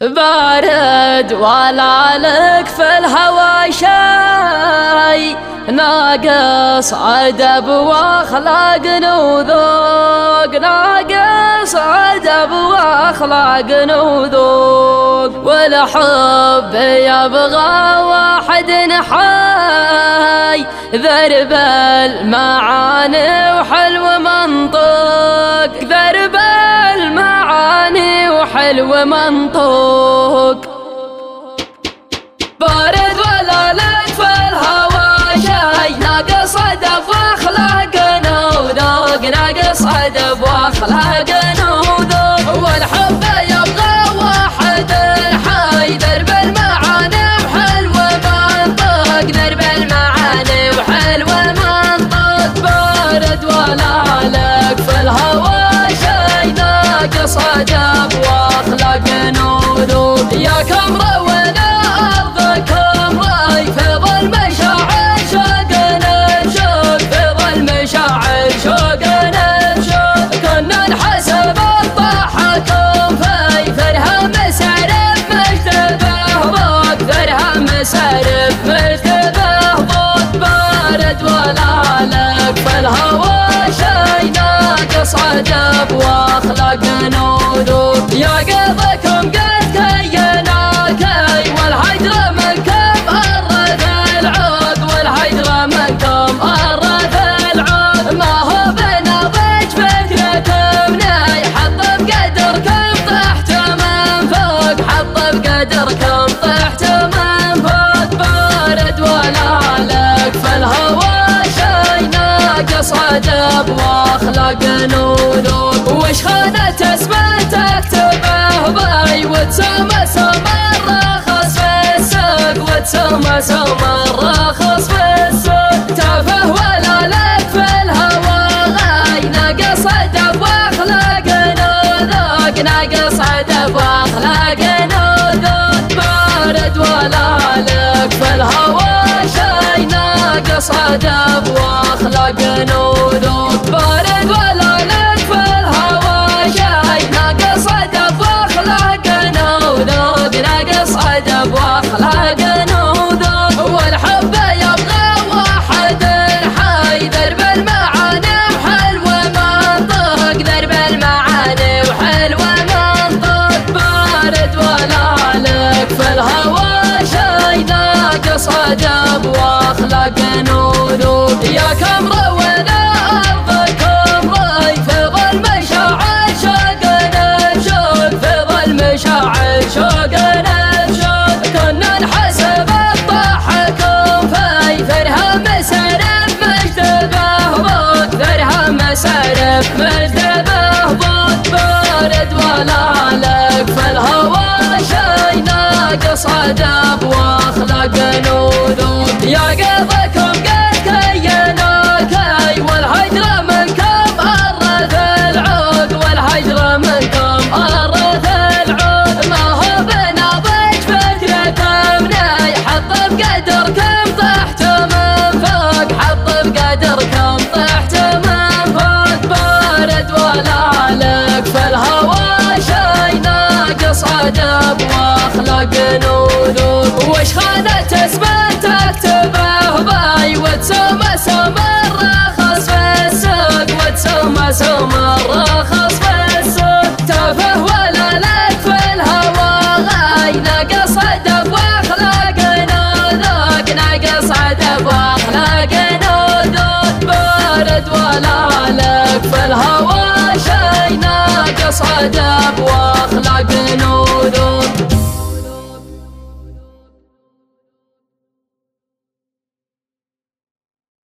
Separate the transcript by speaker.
Speaker 1: بارد ولا لك في الهوى شاي. ناقص عدب وأخلاق وذوق ناقص عدب وأخلاق وذوق والحب يبغى واحد حي. ذرب المعاني وحلو وحلو منطق بارد ولا لك في الهوى شي ناقص ادب واخلاقنا وذوق ناقص ادب واخلاقنا وذوق والحب يبغى واحد حي درب المعاني وحلو منطق درب المعاني وحلو منطق بارد ولا لك في الهوى شي ناقص ادب بارد ولا لك في الهوى شي ناقص ادب واخلاق نوذوق يا قلبكم قد كينا كي والهجر منكم أرث العود والهجر منكم أرث العود. ما هو بنضج فكركم ناي حط بقدركم طحت من فوق حط بقدركم طحت واخلاق نوذوق وش الرخص في السوق الرخص في السوق تافه في ناقص واخلاق ناقص واخلاق بارد ولا لك في الهوى. ناقص ادب واخلاق نوذوق بارد ولا لك في الهوى. شي ناقص ادب واخلاق نوذوق ناقص ادب واخلاق نوذوق والحب يبغى واحد حي. درب المعاني وحلو منطق درب المعاني وحلو منطق بارد ولا لك في الهوى. ناقص ادب واخلاق نوذوق يا كم روينا ارضكم رأي ظل مشاعر شوقنا في ظل مشاعر شوقنا نشوق. كنا نحسب الضحكم في فرها مسارف مجتبه ضوق فرها مسارف مجتبه ضوق بارد ولا لك في الهوى شي ناقص ادب واخلاق ادب واخلاق نوذوق وش خانت اسمه لك في